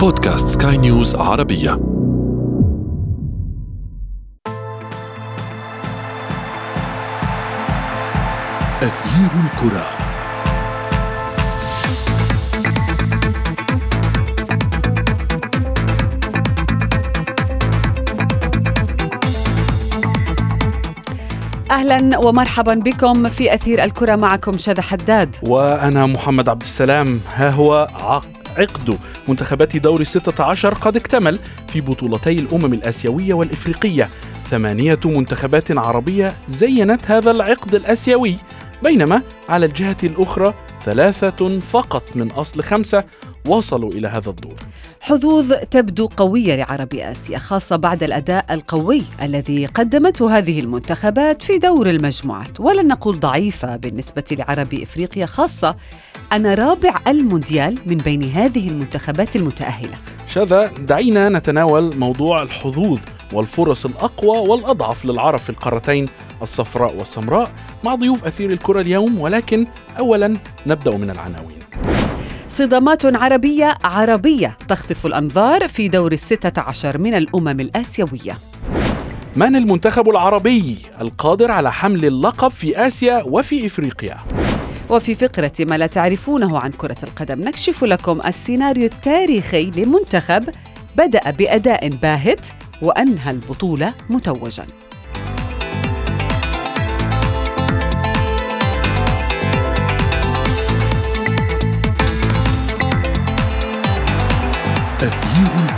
بودكاست سكاي نيوز عربية. أثير الكرة. أهلا ومرحبا بكم في أثير الكرة معكم شذى حداد. وأنا محمد عبد السلام. ها هو عق- عقد. منتخبات دور الستة عشر قد اكتمل في بطولتي الأمم الآسيوية والإفريقية. ثمانية منتخبات عربية زينت هذا العقد الآسيوي بينما على الجهة الأخرى ثلاثة فقط من أصل خمسة وصلوا إلى هذا الدور. حظوظ تبدو قوية لعرب آسيا خاصة بعد الأداء القوي الذي قدمته هذه المنتخبات في دور المجموعات. ولن نقول ضعيفة بالنسبة لعرب إفريقيا خاصة أن رابع المونديال من بين هذه المنتخبات المتأهلة. شذا دعينا نتناول موضوع الحظوظ والفرص الأقوى والأضعف للعرب في القارتين الصفراء والسمراء مع ضيوف أثير الكرة اليوم ولكن أولا نبدأ من العناوين. صدامات عربية عربية تخطف الأنظار في دور الستة عشر من الأمم الآسيوية. من المنتخب العربي القادر على حمل اللقب في آسيا وفي إفريقيا؟ وفي فقرة ما لا تعرفونه عن كرة القدم نكشف لكم السيناريو التاريخي لمنتخب بدأ بأداء باهت وأنهى البطولة متوجاً.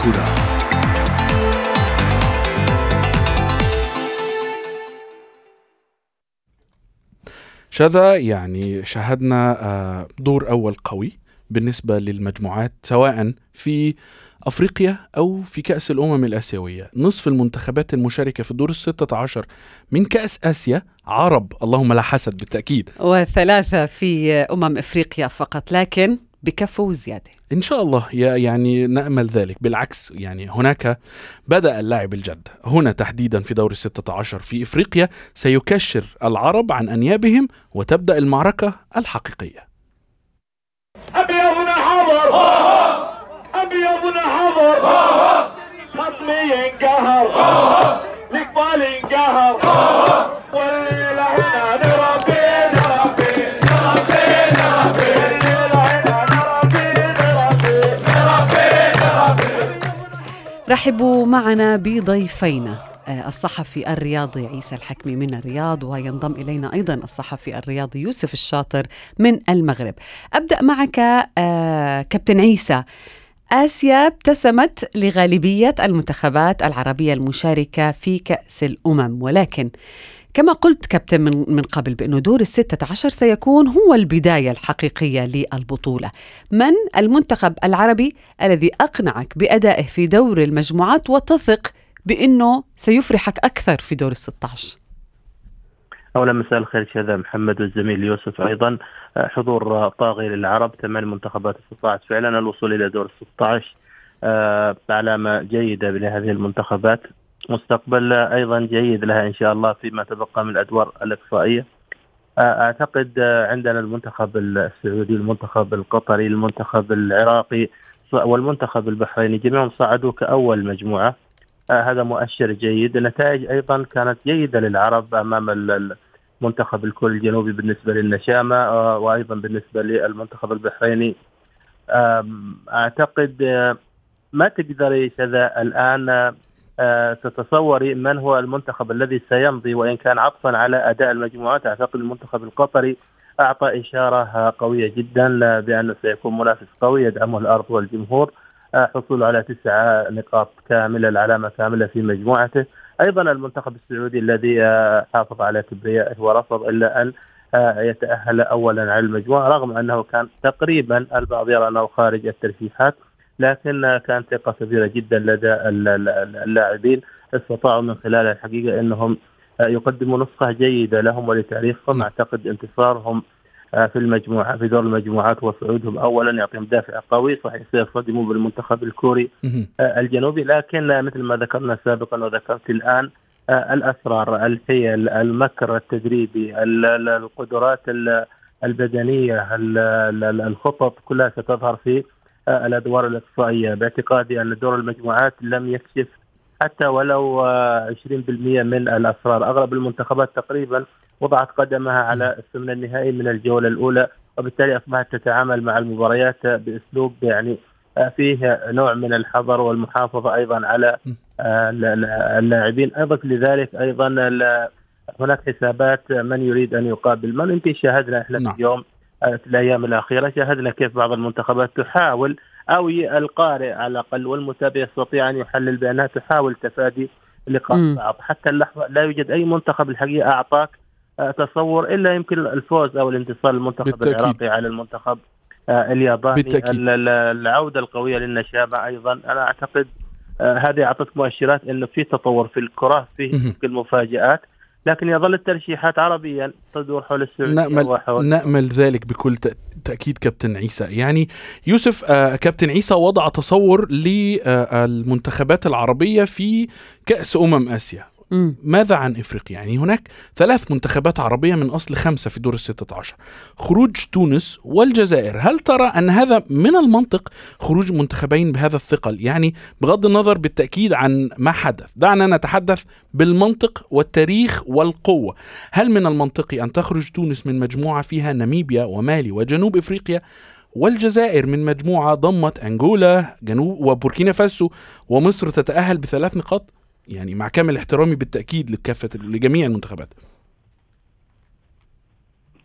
الكرة. شذا يعني شاهدنا آه، دور أول قوي بالنسبة للمجموعات سواء في أفريقيا أو في كأس الأمم الآسيوية. نصف المنتخبات المشاركة في الدور الستة عشر من كأس آسيا عرب. اللهم لا حسد بالتأكيد. وثلاثة في أمم إفريقيا فقط. لكن بكفو وزيادة. إن شاء الله يا- يعني نأمل ذلك. بالعكس يعني هناك بدأ اللعب الجد. هنا تحديدا في دور الستة عشر في إفريقيا سيكشر العرب عن أنيابهم وتبدأ المعركة الحقيقية. أبيضنا حضر أبيضنا حضر خصمي ينقهر. القبال ينقهر. والليلة هنا نربي رحبوا معنا بضيفينا آه، الصحفي الرياضي عيسى الحكمي من الرياض وينضم إلينا أيضا الصحفي الرياضي يوسف الشاطر من المغرب. أبدأ معك آه، كابتن عيسى. آسيا ابتسمت لغالبية المنتخبات العربية المشاركة في كأس الأمم ولكن كما قلت كابتن من, من قبل بأنه دور الستة عشر سيكون هو البداية الحقيقية للبطولة. من؟ المنتخب العربي الذي أقنعك بأدائه في دور المجموعات وتثق بأنه سيفرحك أكثر في دور الستة عشر. اولا مساء الخير شذا محمد والزميل يوسف أيضا. آه، حضور آه، طاغي للعرب ثمان منتخبات استطاعت فعلا الوصول إلى دور 16 آه، علامة جيدة لهذه المنتخبات. مستقبل أيضا جيد لها إن شاء الله فيما تبقى من الأدوار الإقصائية. أعتقد عندنا المنتخب السعودي المنتخب القطري المنتخب العراقي والمنتخب البحريني جميعهم صعدوا كأول مجموعة. هذا مؤشر جيد. النتائج أيضا كانت جيدة للعرب أمام ال- المنتخب الكوري الجنوبي بالنسبة للنشامة وأيضا بالنسبة للمنتخب البحريني. أعتقد ما تقدري كذا الآن تتصوري من هو المنتخب الذي سيمضي وإن كان عطفا على أداء المجموعات. أعتقد المنتخب القطري أعطى إشارة آه، قوية جدا آه، بانه سيكون منافس قوي يدعمه الأرض والجمهور. آه، حصوله على تسعة نقاط كاملة العلامة كاملة في مجموعته. أيضا المنتخب السعودي الذي آه، حافظ على كبريائه ورفض إلا أن آه، يتأهل أولا على المجموعة رغم أنه كان تقريبا البعض يرى أنه خارج الترشيحات. لكن كانت ثقة كبيرة جدا لدى ال- ال- ال- اللاعبين استطاعوا من خلال الحقيقة أنهم آه، يقدموا نسخة جيدة لهم ولتاريخهم. أعتقد انتصارهم آه، في المجموعة في دور المجموعات وصعودهم. أولا يعطيهم دافع قوي صحيح سيصطدموا بالمنتخب الكوري. آه، الجنوبي. لكن مثل ما ذكرنا سابقا وذكرت الآن الأسرار الحيل المكر التدريبي ال- ال- القدرات ال- البدنية ال- ال- الخطط كلها ستظهر في الأدوار الإقصائية. باعتقادي أن دور المجموعات لم يكشف حتى ولو آه، 20% من الأسرار، أغلب المنتخبات تقريبا وضعت قدمها على الثمن النهائي من الجولة الأولى وبالتالي أصبحت تتعامل مع المباريات بأسلوب يعني آه، فيه نوع من الحذر والمحافظة أيضا على آه، اللاعبين. اضف لذلك أيضا هناك حسابات من يريد أن يقابل. من انت شاهدنا إحنا نعم. اليوم آه، الأيام الأخيرة شاهدنا كيف بعض المنتخبات تحاول أو القارئ على الأقل والمتابع يستطيع أن يحلل بانها تحاول تفادي لقاء. صعب حتى اللحظة لا يوجد أي منتخب الحقيقة أعطاك آه، تصور إلا يمكن الفوز أو الانتصار للمنتخب بالتأكيد. العراقي على المنتخب آه، الياباني بالتأكيد. ال- ال- العودة القوية للنشامه أيضا أنا أعتقد آه، هذه أعطت مؤشرات إنه في تطور في الكرة في مفاجات لكن يظل الترشيحات عربيا تدور حول السعودية نأمل وحول نأمل ذلك بكل تأ- تأكيد كابتن عيسى. يعني يوسف آه، كابتن عيسى وضع تصور للمنتخبات العربية في كأس أمم آسيا. ماذا عن إفريقيا؟ يعني هناك ثلاث منتخبات عربية من أصل خمسة في دور الستة عشر. خروج تونس والجزائر، هل ترى أن هذا من المنطق خروج منتخبين بهذا الثقل؟ يعني بغض النظر بالتأكيد عن ما حدث، دعنا نتحدث بالمنطق والتاريخ والقوة. هل من المنطقي أن تخرج تونس من مجموعة فيها ناميبيا ومالي وجنوب إفريقيا والجزائر من مجموعة ضمت أنغولا جنوب وبوركينا فاسو ومصر تتأهل بثلاث نقاط؟ يعني مع كامل احترامي بالتأكيد لكافة لجميع المنتخبات.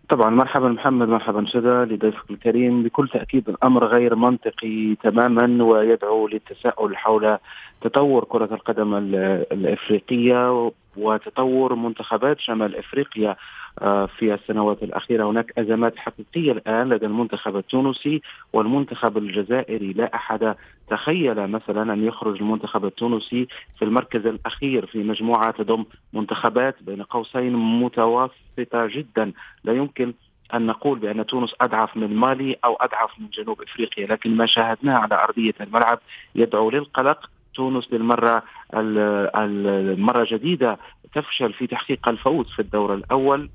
طبعا مرحبا محمد مرحبا شذا لضيفك الكريم. بكل تأكيد الأمر غير منطقي تماما ويدعو للتساؤل حول تطور كرة القدم ال- الإفريقية. وتطور منتخبات شمال إفريقيا آه، في السنوات الأخيرة. هناك أزمات حقيقية الآن لدى المنتخب التونسي والمنتخب الجزائري. لا أحد تخيل مثلا أن يخرج المنتخب التونسي في المركز الأخير في مجموعة تضم منتخبات بين قوسين متوسطة جدا. لا يمكن أن نقول بأن تونس أضعف من مالي أو أضعف من جنوب إفريقيا لكن ما شاهدناه على أرضية الملعب يدعو للقلق تونس للمرة ال- ال- المرة جديدة تفشل في تحقيق الفوز في الدور الأول.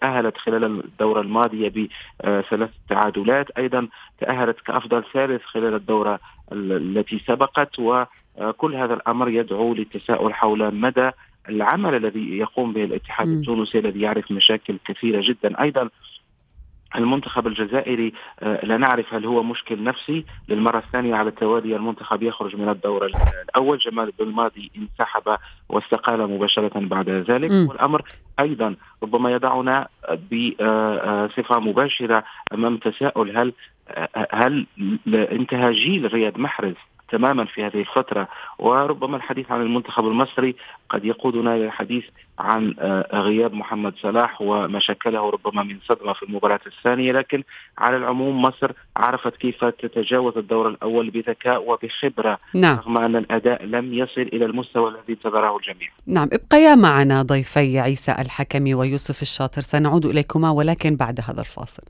تأهلت خلال الدورة الماضية بثلاث تعادلات. أيضا تأهلت كأفضل ثالث خلال الدورة ال- التي سبقت. وكل هذا الأمر يدعو للتساؤل حول مدى العمل الذي يقوم به الاتحاد. التونسي الذي يعرف مشاكل كثيرة جدا. أيضا المنتخب الجزائري آه، لا نعرف هل هو مشكل نفسي للمرة الثانية على التوالي المنتخب يخرج من الدور الأول جمال بالماضي انسحب واستقال مباشرة بعد ذلك مم. والأمر أيضا ربما يضعنا بصفة مباشرة أمام تساؤل هل آه، هل انتهى جيل رياض محرز تماما في هذه الفترة. وربما الحديث عن المنتخب المصري قد يقودنا إلى الحديث عن آه، غياب محمد صلاح وما شكله ربما من صدمة في المباراة الثانية. لكن على العموم مصر عرفت كيف تتجاوز الدور الأول بذكاء وبخبرة نعم. رغم أن الأداء لم يصل إلى المستوى الذي انتظره الجميع. نعم ابقيا معنا ضيفي عيسى الحكمي ويوسف الشاطر. سنعود إليكما ولكن بعد هذا الفاصل.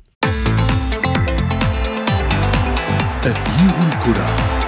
أثير الكرة.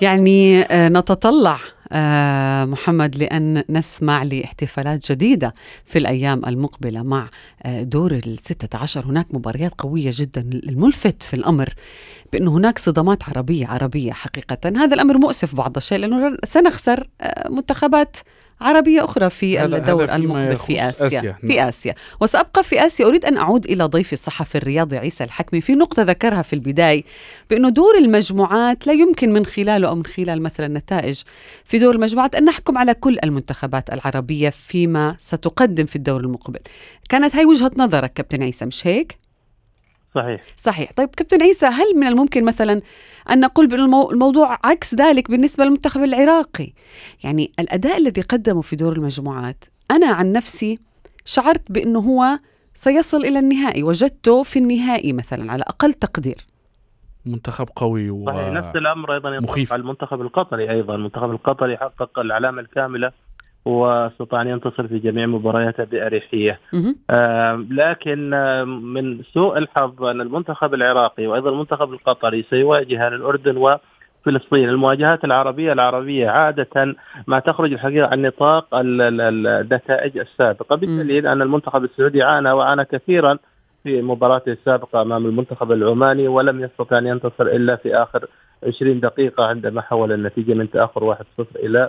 يعني آه، نتطلع آه، محمد لأن نسمع لاحتفالات جديدة في الأيام المقبلة مع آه، دور الستة عشر. هناك مباريات قوية جدا الملفت في الأمر بأنه هناك صدمات عربية عربية حقيقة. هذا الأمر مؤسف بعض الشيء لأنه سنخسر منتخبات عربية أخرى في الدور المقبل في آسيا, آسيا. في آسيا. وسأبقى في آسيا. أريد أن أعود إلى ضيفي الصحفي الرياضي عيسى الحكمي في نقطة ذكرها في البداية بأنه دور المجموعات لا يمكن من خلاله أو من خلال مثلا نتائج في دور المجموعات أن نحكم على كل المنتخبات العربية فيما ستقدم في الدور المقبل. كانت هاي وجهة نظرك كابتن عيسى مش هيك؟ صحيح. صحيح. طيب كابتن عيسى هل من الممكن مثلا أن نقول بأن المو- الموضوع عكس ذلك بالنسبة للمنتخب العراقي؟ يعني الأداء الذي قدمه في دور المجموعات أنا عن نفسي شعرت بأنه هو سيصل إلى النهائي وجدته في النهائي مثلا على أقل تقدير. منتخب قوي و... صحيح نفس الأمر أيضا ينطبق مخيف. على المنتخب القطري أيضا. المنتخب القطري حقق العلامه الكامله وأستطاع أن ينتصر في جميع مبارياته باريحيه. آه، لكن من سوء الحظ أن المنتخب العراقي وأيضا المنتخب القطري سيواجه الأردن وفلسطين. المواجهات العربية العربية عادة ما تخرج الحقيقة عن نطاق ال- ال- النتائج السابقة. بالدليل أن المنتخب السعودي عانى وعانى كثيرا في مباراته السابقه أمام المنتخب العماني ولم يستطع أن ينتصر إلا في آخر 20 دقيقة عندما حول النتيجة من تأخر 1-0 إلى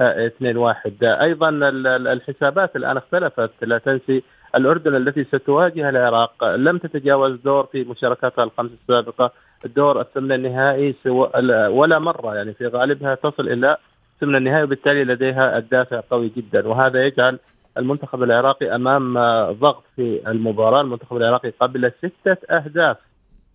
2 1 أيضا ال- ال- الحسابات الآن اختلفت لا تنسي الأردن التي ستواجه العراق. لم تتجاوز دور في مشاركاتها الخمس السابقة. الدور الثمن النهائي ولا مرة يعني في غالبها تصل إلى ثمن النهائي وبالتالي لديها الدافع قوي جدا. وهذا يجعل المنتخب العراقي أمام ضغط في المباراة. المنتخب العراقي قبل ستة أهداف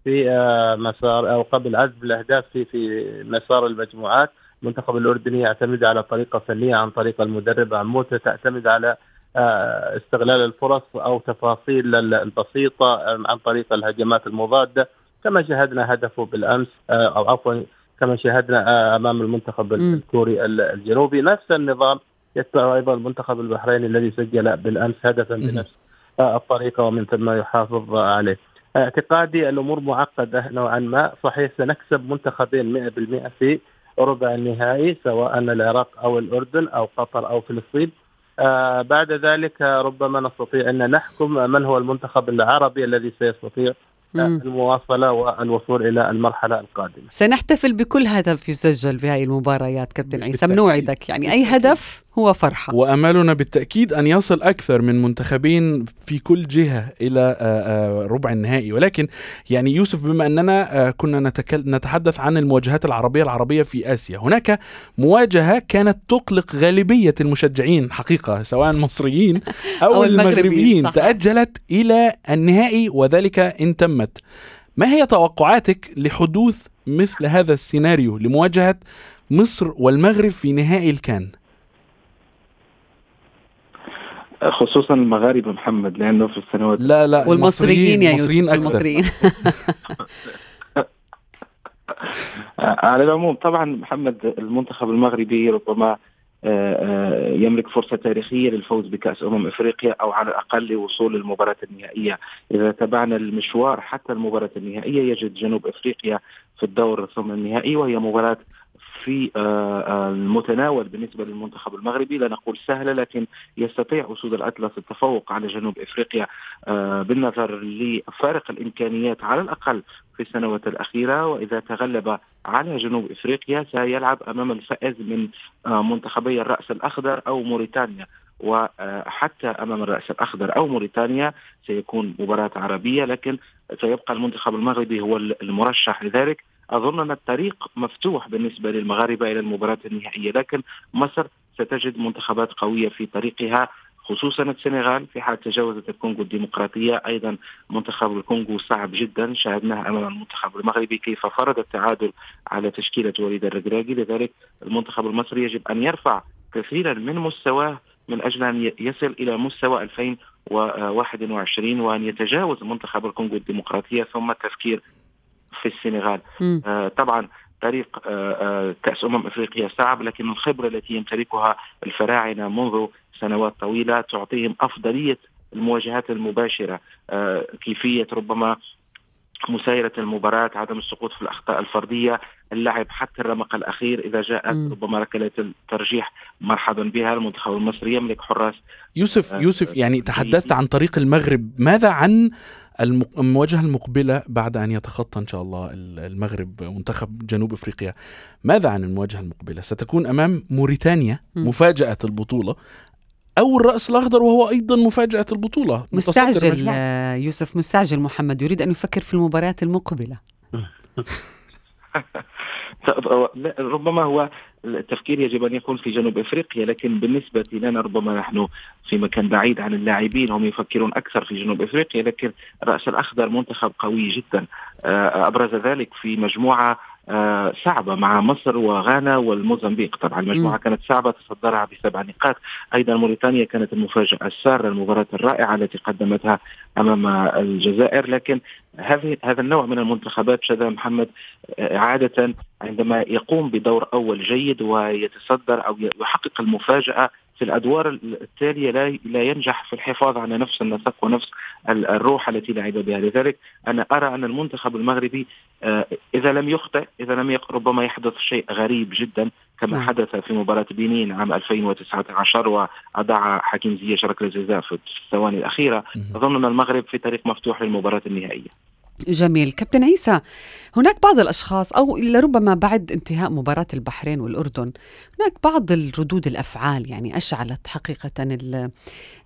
في آه، مسار أو قبل عزف الأهداف في في مسار المجموعات. المنتخب الأردني يعتمد على طريقة فنية عن طريق المدرب عموته تعتمد على آه، استغلال الفرص أو تفاصيل ال- البسيطة آه، عن طريق الهجمات المضادة كما شاهدنا هدفه بالأمس آه، أو عفوا كما شاهدنا أمام المنتخب. الكوري ال- الجنوبي نفس النظام يتبع أيضا المنتخب البحريني الذي سجل بالأمس هدفا. بنفس الطريقة ومن ثم يحافظ عليه. اعتقادي الأمور معقدة نوعا ما صحيح سنكسب منتخبين 100% في ربع النهائي سواء العراق أو الأردن أو قطر أو فلسطين آه بعد ذلك ربما نستطيع أن نحكم من هو المنتخب العربي الذي سيستطيع آه، مم. المواصلة والوصول إلى المرحلة القادمة. سنحتفل بكل هدف يسجل في هذه المباريات كابتن عيسى. بنوعدك يعني أي هدف هو فرحة. وأمالنا بالتأكيد أن يصل أكثر من منتخبين في كل جهة إلى آه، آه، ربع النهائي. ولكن يعني يوسف بما أننا آه، كنا نتحدث عن المواجهات العربية العربية في آسيا هناك مواجهة كانت تقلق غالبية المشجعين حقيقة سواء مصريين أو, أو المغربيين،. تأجلت إلى النهائي وذلك إن تمت. ما هي توقعاتك لحدوث مثل هذا السيناريو لمواجهة مصر والمغرب في نهائي الكان؟ خصوصا المغاربة محمد لأنه في السنوات لا لا والمصريين يا يوسف المصريين على العموم طبعا محمد المنتخب المغربي ربما آه، آه، يملك فرصة تاريخية للفوز بكأس أمم إفريقيا أو على الأقل لوصول للمباراة النهائية. إذا تابعنا المشوار حتى المباراة النهائية يجد جنوب إفريقيا في الدور ثم النهائي وهي مباراة في آه، آه، المتناول بالنسبة للمنتخب المغربي. لا نقول سهلة لكن يستطيع أسود الأطلس التفوق على جنوب إفريقيا آه، بالنظر لفارق الإمكانيات على الأقل في السنوات الأخيرة. وإذا تغلب على جنوب إفريقيا سيلعب أمام الفائز من منتخبي الرأس الأخضر أو موريتانيا. وحتى أمام الرأس الأخضر أو موريتانيا سيكون مباراة عربية لكن سيبقى المنتخب المغربي هو المرشح لذلك. أظن أن الطريق مفتوح بالنسبة للمغاربة إلى المباراة النهائية لكن مصر ستجد منتخبات قوية في طريقها خصوصا السنغال. في حال تجاوزت الكونغو الديمقراطية أيضا منتخب الكونغو صعب جدا. شاهدناه أمام المنتخب المغربي كيف فرض التعادل على تشكيلة وليد الركراكي لذلك المنتخب المصري يجب أن يرفع كثيرا من مستواه من أجل أن يصل إلى مستوى 2021 وأن يتجاوز منتخب الكونغو الديمقراطية. ثم التفكير في السنغال. آه، طبعا طريق آه، آه، كأس أمم أفريقيا صعب لكن الخبرة التي يمتلكها الفراعنة منذ سنوات طويلة تعطيهم أفضلية المواجهات المباشرة آه، كيفية ربما مسايرة المباراة عدم السقوط في الأخطاء الفردية اللعب حتى الرمق الأخير إذا جاءت مم. ربما ركلات الترجيح مرحبا بها المنتخب المصري. يملك حراس يوسف آه، يوسف يعني تحدثت عن طريق المغرب. ماذا عن الم- المواجهة المقبلة بعد أن يتخطى إن شاء الله ال- المغرب منتخب جنوب أفريقيا؟ ماذا عن المواجهة المقبلة؟ ستكون أمام موريتانيا. مفاجأة البطولة. أو الرأس الأخضر وهو أيضا مفاجأة البطولة. متصدر مستعجل. آه، يوسف مستعجل محمد. يريد أن يفكر في المباريات المقبلة. لا، ربما هو التفكير يجب أن يكون في جنوب إفريقيا لكن بالنسبة لنا ربما نحن في مكان بعيد عن اللاعبين هم يفكرون أكثر في جنوب إفريقيا لكن الراس الأخضر منتخب قوي جدا. آه، أبرز ذلك في مجموعة آه، صعبة مع مصر وغانا والموزمبيق. طبعا المجموعة كانت صعبة تصدرها بسبع نقاط. أيضا موريتانيا كانت المفاجأة السارة المباراة الرائعة التي قدمتها أمام الجزائر. لكن هذه هذا النوع من المنتخبات شذا محمد آه، عادة عندما يقوم بدور أول جيد ويتصدر أو يحقق المفاجأة في الأدوار التالية لا لا ينجح في الحفاظ على نفس النسق ونفس الروح التي لعب بها. لذلك أنا أرى أن المنتخب المغربي آه، إذا لم يخطئ إذا لم ربما يحدث شيء غريب جدا كما نعم. حدث في مباراة بنين عام 2019 وأضاع حكيم زياش ركلة جزاء في الثواني الأخيرة. أظن أن المغرب في طريق مفتوح للمباراة النهائية. جميل. كابتن عيسى هناك بعض الأشخاص أو لربما بعد انتهاء مباراة البحرين والأردن هناك بعض الردود الأفعال يعني أشعلت حقيقة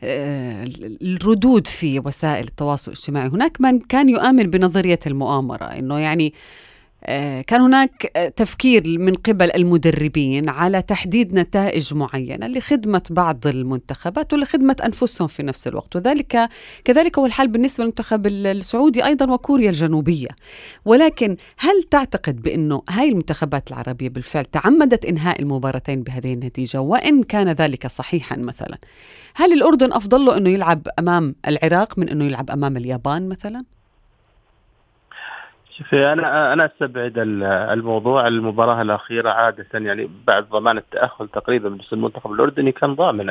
آه، الردود في وسائل التواصل الاجتماعي. هناك من كان يؤمن بنظرية المؤامرة أنه يعني كان هناك آه، تفكير من قبل المدربين على تحديد نتائج معينة لخدمة بعض المنتخبات ولخدمة أنفسهم في نفس الوقت. وذلك كذلك هو الحال بالنسبة للمنتخب السعودي أيضا وكوريا الجنوبية. ولكن هل تعتقد بأنه هاي المنتخبات العربية بالفعل تعمدت إنهاء المباراتين بهذه النتيجة؟ وإن كان ذلك صحيحا مثلا هل الأردن أفضل له أنه يلعب أمام العراق من أنه يلعب أمام اليابان مثلا؟ شوفي أنا أنا أستبعد الموضوع المباراة الأخيرة عادة يعني بعد ضمان التأهل تقريبا بالنسبة للمنتخب الأردني كان ضامن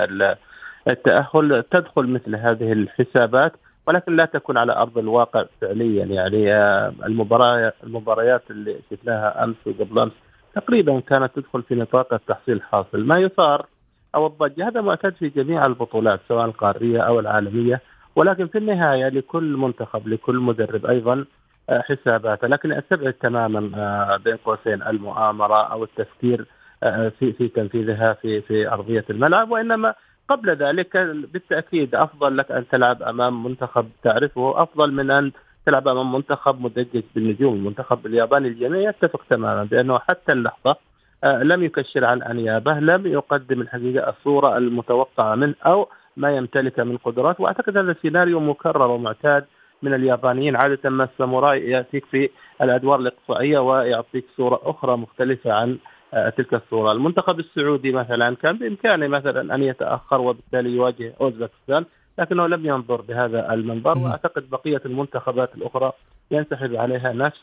التأهل تدخل مثل هذه الحسابات ولكن لا تكون على أرض الواقع فعليا. يعني آه، المباراة المباريات اللي شفناها أمس وقبل أمس تقريبا كانت تدخل في نطاق التحصيل الحاصل ما يثار أو الضجة هذا معتاد في جميع البطولات سواء القارية أو العالمية. ولكن في النهاية لكل منتخب لكل مدرب أيضا حساباته. لكن أستبعد تماما آه، بين قوسين المؤامرة أو التفكير آه، في في تنفيذها في في أرضية الملعب. وإنما قبل ذلك بالتأكيد أفضل لك أن تلعب أمام منتخب تعرفه. أفضل من أن تلعب أمام منتخب مدجج بالنجوم، المنتخب الياباني الجميع. يتفق تماما بأنه حتى اللحظة آه، لم يكشر عن أنيابه، لم يقدم الحقيقة الصورة المتوقعة منه أو ما يمتلك من قدرات. وأعتقد هذا السيناريو مكرر ومعتاد من اليابانيين. عادة ما الساموراي يأتيك في الأدوار الإقصائية ويعطيك صورة أخرى مختلفة عن آه، تلك الصورة. المنتخب السعودي مثلا كان بإمكانه مثلا أن يتأخر وبالتالي يواجه أوزبكستان لكنه لم ينظر بهذا المنظر وأعتقد بقية المنتخبات الأخرى ينسحب عليها نفس.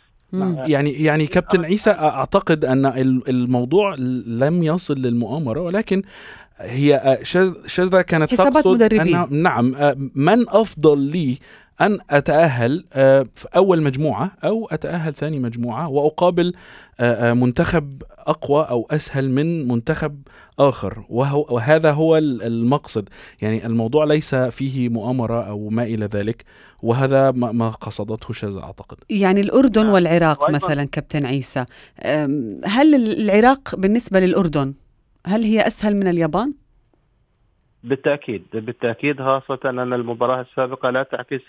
يعني يعني كابتن عيسى أعتقد أن الموضوع لم يصل للمؤامرة ولكن هي آه، شاذة كانت تقصد مدربين. أن نعم آه، من أفضل لي أن أتأهل آه، في أول مجموعة أو أتأهل ثاني مجموعة وأقابل منتخب أقوى أو أسهل من منتخب آخر. وهو وهذا هو المقصد. يعني الموضوع ليس فيه مؤامرة أو ما إلى ذلك وهذا ما قصدته شاذة أعتقد. يعني الأردن والعراق مثلا كابتن عيسى. هل العراق بالنسبة للأردن هل هي أسهل من اليابان؟ بالتأكيد بالتأكيد خاصة أن المباراة السابقة لا تعكس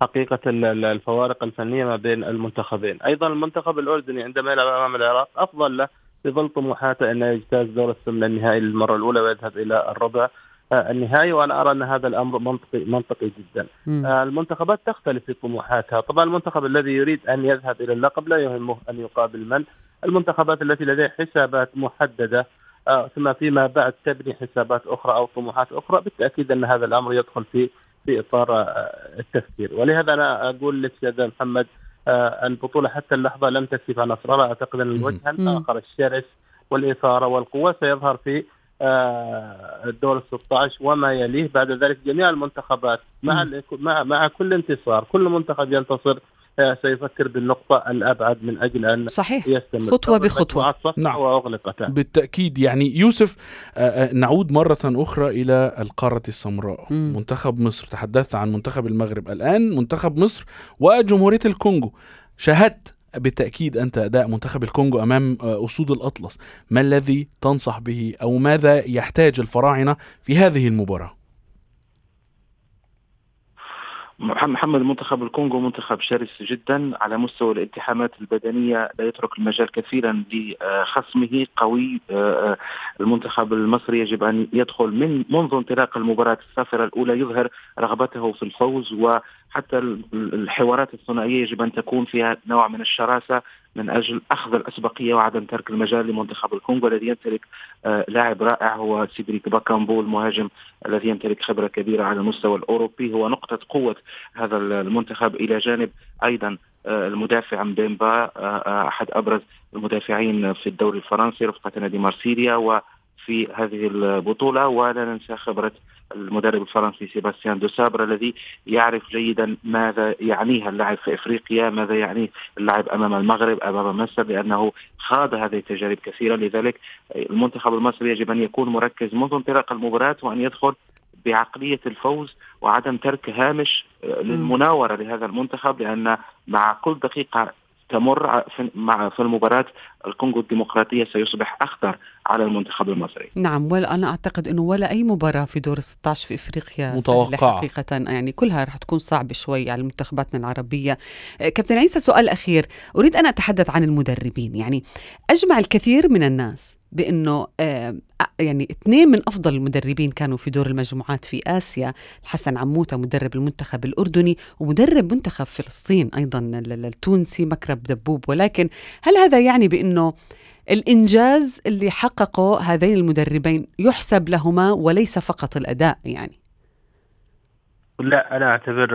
حقيقة الفوارق الفنية ما بين المنتخبين، أيضا المنتخب الأردني عندما يلعب أمام العراق أفضل له بظل طموحاته أنه يجتاز دور الثمن النهائي للمرة الأولى ويذهب إلى الربع آه، النهائي وأنا أرى أن هذا الأمر منطقي منطقي جدا. م. آه، المنتخبات تختلف في طموحاتها، طبعا المنتخب الذي يريد أن يذهب إلى اللقب لا يهمه أن يقابل من، المنتخبات التي لديها حسابات محددة ثم فيما بعد تبني حسابات أخرى أو طموحات أخرى بالتأكيد أن هذا الأمر يدخل في في إطار آه، التفكير. ولهذا أنا أقول لك يا محمد آه، البطوله حتى اللحظة لم تكفي نصر الله أعتقد أن الوجه الآخر الشرس والإثارة والقوة سيظهر في الدور ال 16 وما يليه. بعد ذلك جميع المنتخبات مع مع مع كل انتصار كل منتخب ينتصر سيفكر بالنقطة الأبعد من أجل أن صحيح. يستمر. خطوة بخطوة. نعم. وأغلقتان بالتأكيد. يعني يوسف آه، آه، نعود مرة أخرى إلى القارة السمراء مم. منتخب مصر. تحدثت عن منتخب المغرب الآن. منتخب مصر وجمهورية الكونغو. شاهدت بالتأكيد أنت أداء منتخب الكونغو أمام آه، أسود الأطلس. ما الذي تنصح به أو ماذا يحتاج الفراعنة في هذه المباراة؟ محمد منتخب الكونغو منتخب شرس جدا على مستوى الالتحامات البدنية لا يترك المجال كثيرا لخصمه قوي. آه، المنتخب المصري يجب أن يدخل من منذ انطلاق المباراة الصافره الأولى يظهر رغبته في الفوز وحتى الحوارات الثنائية يجب أن تكون فيها نوع من الشراسة من أجل أخذ الأسبقية وعدم ترك المجال لمنتخب الكونغو الذي يمتلك آه، لاعب رائع هو سيدريك باكامبو المهاجم الذي يمتلك خبرة كبيرة على المستوى الأوروبي هو نقطة قوة هذا المنتخب إلى جانب أيضا آه، المدافع مبيمبا آه، أحد أبرز المدافعين في الدوري الفرنسي رفقة نادي مارسيليا وفي هذه البطولة. ولا ننسى خبرة المدرب الفرنسي سيباستيان دو سابر الذي يعرف جيدا ماذا يعنيها اللاعب في إفريقيا، ماذا يعنيه اللاعب أمام المغرب أمام مصر لأنه خاض هذه التجارب كثيرا لذلك المنتخب المصري يجب أن يكون مركز منذ انطلاق المباراة وأن يدخل بعقلية الفوز وعدم ترك هامش للمناورة لهذا المنتخب لأن مع كل دقيقة تمر في مع في المباراة. الكونغو الديمقراطية سيصبح أخطر على المنتخب المصري. نعم ولا أنا أعتقد أنه ولا أي مباراة في دور 16 في إفريقيا متوقعة. حقيقة يعني كلها رح تكون صعبة شوي على منتخباتنا العربية. آه، كابتن عيسى سؤال أخير. أريد أن أتحدث عن المدربين. يعني أجمع الكثير من الناس بأنه آه، يعني اثنين من أفضل المدربين كانوا في دور المجموعات في آسيا حسن عموتة مدرب المنتخب الأردني ومدرب منتخب فلسطين أيضا التونسي مكرب دبوب. ولكن هل هذا يعني بأنه الإنجاز اللي حققه هذين المدربين يحسب لهما وليس فقط الأداء يعني؟ لا أنا أعتبر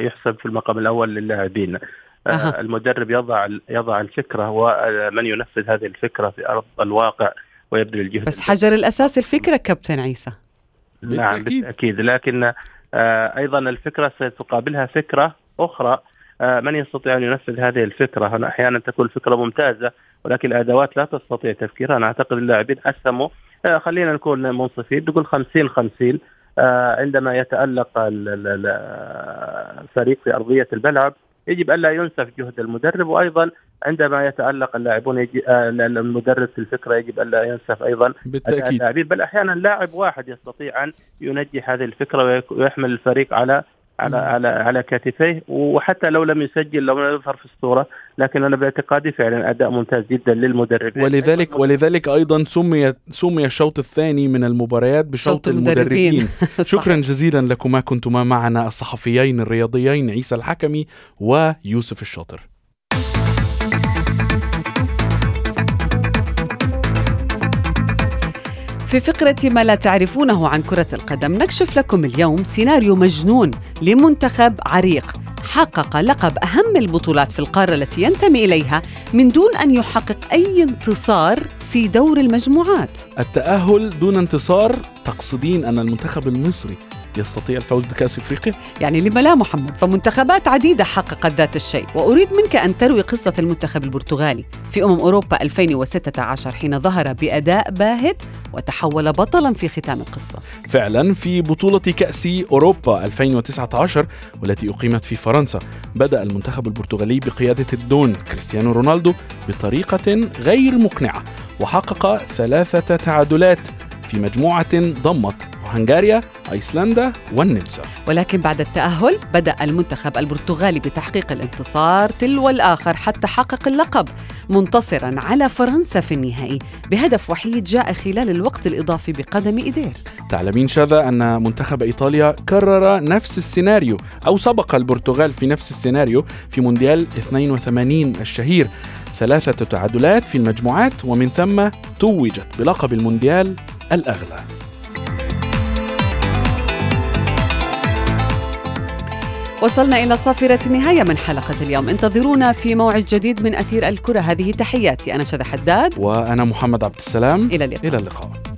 يحسب في المقام الأول للاعبين. أه. المدرب يضع يضع الفكرة ومن ينفذ هذه الفكرة في أرض الواقع ويبذل الجهد بس حجر الأساس الفكرة كابتن عيسى. نعم بالتأكيد. لكن آه أيضا الفكرة ستقابلها فكرة أخرى آه من يستطيع أن ينفذ هذه الفكرة؟ هنا أحيانا تكون الفكرة ممتازة ولكن الأدوات لا تستطيع تفكيرها. أنا أعتقد اللاعبين قسموا آه خلينا نكون منصفين. نقول 50 50 آه عندما يتألق الفريق في أرضية الملعب يجب ألا ينسف جهد المدرب وأيضا عندما يتألق اللاعبون يجي آه المدرب في الفكرة يجب ألا ينسف أيضا بالتأكيد. اللاعبين. بل أحيانا لاعب واحد يستطيع أن ينجح هذه الفكرة ويحمل الفريق على على على على كتفيه وحتى لو لم يسجل لو لم يظهر في الصورة لكن أنا باعتقادي فعلا أداء ممتاز جدا للمدربين ولذلك ولذلك أيضا سمي سمي الشوط الثاني من المباريات بشوط المدربين, المدربين. شكرا جزيلا لكما كنتما معنا الصحفيين الرياضيين عيسى الحكمي ويوسف الشاطر. في فقرة ما لا تعرفونه عن كرة القدم نكشف لكم اليوم سيناريو مجنون لمنتخب عريق. حقق لقب أهم البطولات في القارة التي ينتمي إليها من دون أن يحقق أي انتصار في دور المجموعات. التأهل دون انتصار تقصدين أن المنتخب المصري يستطيع الفوز بكأس إفريقيا؟ يعني لما لا محمد فمنتخبات عديدة حققت ذات الشيء وأريد منك أن تروي قصة المنتخب البرتغالي في أمم أوروبا 2016 حين ظهر بأداء باهت وتحول بطلا في ختام القصة فعلا في بطولة كأس أوروبا 2019 والتي أقيمت في فرنسا بدأ المنتخب البرتغالي بقيادة الدون كريستيانو رونالدو بطريقة غير مقنعة وحقق ثلاثة تعادلات في مجموعة ضمت هنغاريا أيسلندا والنمسا ولكن بعد التأهل بدأ المنتخب البرتغالي بتحقيق الانتصار تلو الآخر حتى حقق اللقب منتصرا على فرنسا في النهائي بهدف وحيد جاء خلال الوقت الإضافي بقدم إيدير. تعلمين شذا أن منتخب إيطاليا كرر نفس السيناريو أو سبق البرتغال في نفس السيناريو في مونديال 82 الشهير. ثلاثة تعادلات في المجموعات ومن ثم توجت بلقب المونديال الأغلى. وصلنا إلى صافرة النهاية من حلقة اليوم. انتظرونا في موعد جديد من أثير الكرة. هذه تحياتي. أنا شذى حداد. وأنا محمد عبد السلام. إلى اللقاء. إلى اللقاء.